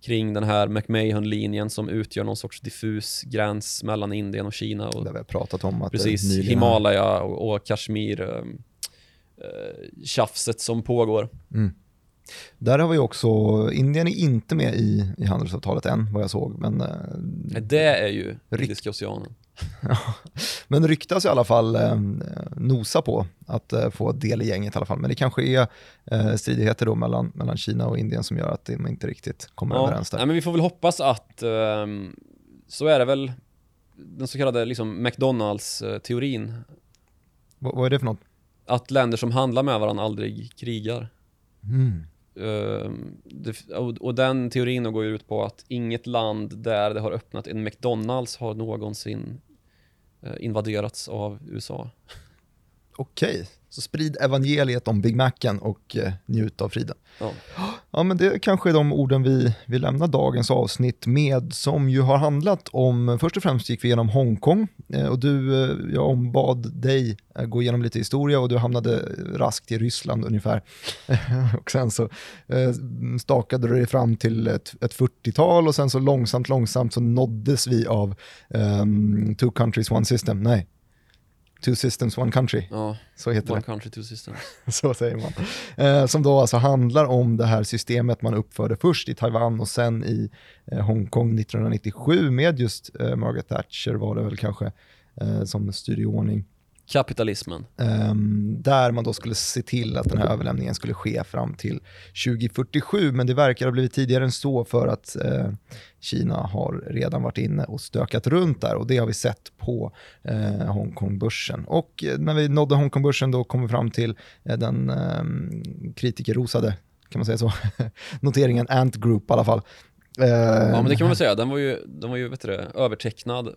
kring den här McMahon-linjen som utgör någon sorts diffus gräns mellan Indien och Kina. Och Där vi har pratat om att precis, Himalaya och, och Kashmir eh, eh, tjafset som pågår. Mm. Där har vi också, Indien är inte med i, i handelsavtalet än vad jag såg, men, eh, Det är ju Indiska oceanen. [LAUGHS] men ryktas i alla fall eh, nosa på att eh, få del i gänget i alla fall. Men det kanske är eh, stridigheter då mellan, mellan Kina och Indien som gör att de inte riktigt kommer överens där. nej, men vi får väl hoppas att ehm, så är det väl den så kallade liksom McDonalds-teorin. Vad är det för något? Att länder som handlar med varandra aldrig krigar. Mm. Eh, det, och, och den teorin går ju ut på att inget land där det har öppnat en McDonalds har någonsin eh, invaderats av USA. Okej, så sprid evangeliet om Big Macen och eh, njut av friden. Ja. Ja, men det kanske är de orden vi, vi lämnar dagens avsnitt med, som ju har handlat om, först och främst gick vi igenom Hongkong eh, och du, eh, jag ombad dig gå igenom lite historia och du hamnade raskt i Ryssland ungefär. [LAUGHS] och sen så eh, stakade du dig fram till ett, ett 40-tal och sen så långsamt, långsamt så nåddes vi av ehm, Two Countries One System, nej, Two Systems One Country, ja, så heter det. one country two systems. [LAUGHS] så säger man. Eh, som då alltså handlar om det här systemet man uppförde först i Taiwan och sen i eh, Hongkong 1997 med just eh, Margaret Thatcher var det väl kanske eh, som styrde i ordning. Kapitalismen. Ehm, där man då skulle se till att den här överlämningen skulle ske fram till 2047, men det verkar ha blivit tidigare än så för att eh, Kina har redan varit inne och stökat runt där och det har vi sett på eh, Hongkongbörsen. Och eh, när vi nådde Hongkongbörsen då kom vi fram till den eh, kritikerrosade, kan man säga så, [LAUGHS] noteringen Ant Group i alla fall. Ja men det kan man väl säga, den var ju, den var ju vet du övertecknad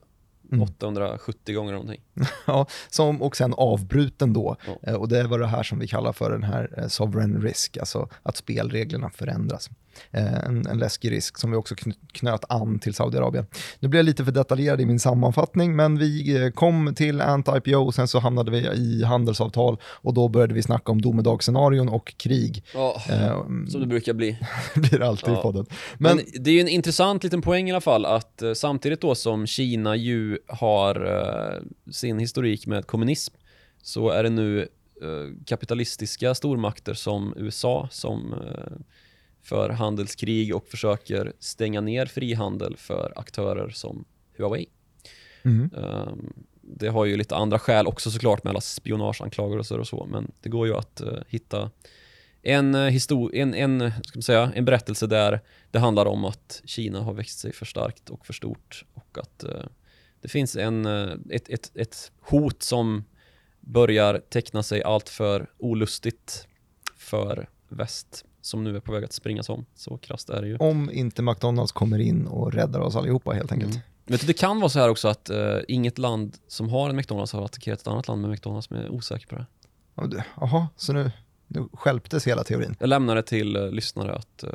Mm. 870 gånger någonting. [LAUGHS] Ja, som, och sen avbruten då. Ja. Eh, Och det var det här som vi kallar för den här eh, sovereign risk, alltså att spelreglerna förändras. Eh, En, en läskig risk som vi också kn- knöt an till Saudiarabien. Nu blir jag lite för detaljerad i min sammanfattning, men vi eh, kom till Ant-IPO och sen så hamnade vi i handelsavtal och då började vi snacka om domedagsscenarion och krig. Ja, Eh, som det brukar bli. [LAUGHS] blir alltid i Ja. podden. Men, Men, det är ju en intressant liten poäng i alla fall att samtidigt då som Kina ju har eh, sin historik med kommunism så är det nu kapitalistiska stormakter som USA som eh, för handelskrig och försöker stänga ner frihandel för aktörer som Huawei. Mhm. Ehm, det har ju lite andra skäl också såklart med alla spionageanklagelser och så, men det går ju att eh, hitta en, uh, histor- en, en, ska man säga, en berättelse där det handlar om att Kina har växt sig för starkt och för stort och att eh, det finns en, eh, ett, ett, ett hot som börjar teckna sig allt för olustigt för väst som nu är på väg att springas om. Så krasst är det ju. om inte McDonalds kommer in och räddar oss allihopa helt enkelt. Mm. Du, det kan vara så här också att eh, inget land som har en McDonalds har attackerat ett annat land med McDonalds, men jag är osäker på det. Jaha, så nu, nu skälptes hela teorin. Jag lämnar det till eh, lyssnare att eh,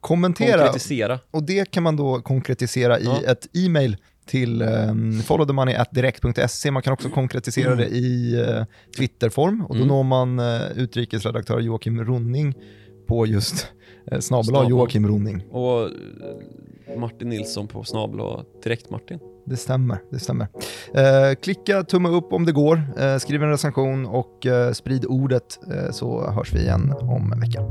Kommentera konkretisera. Och det kan man då konkretisera i Ja. ett e-mail till um, followthemoney.direkt.se. Man kan också konkretisera det i uh, Twitterform och då Mm. når man uh, utrikesredaktör Joakim Ronning på just uh, snabel. Joakim Ronning. Och eh, Martin Nilsson på snabel direkt Martin. Det stämmer, det stämmer. Eh, klicka tumme upp om det går, eh, skriv en recension och eh, sprid ordet eh, så hörs vi igen om en vecka.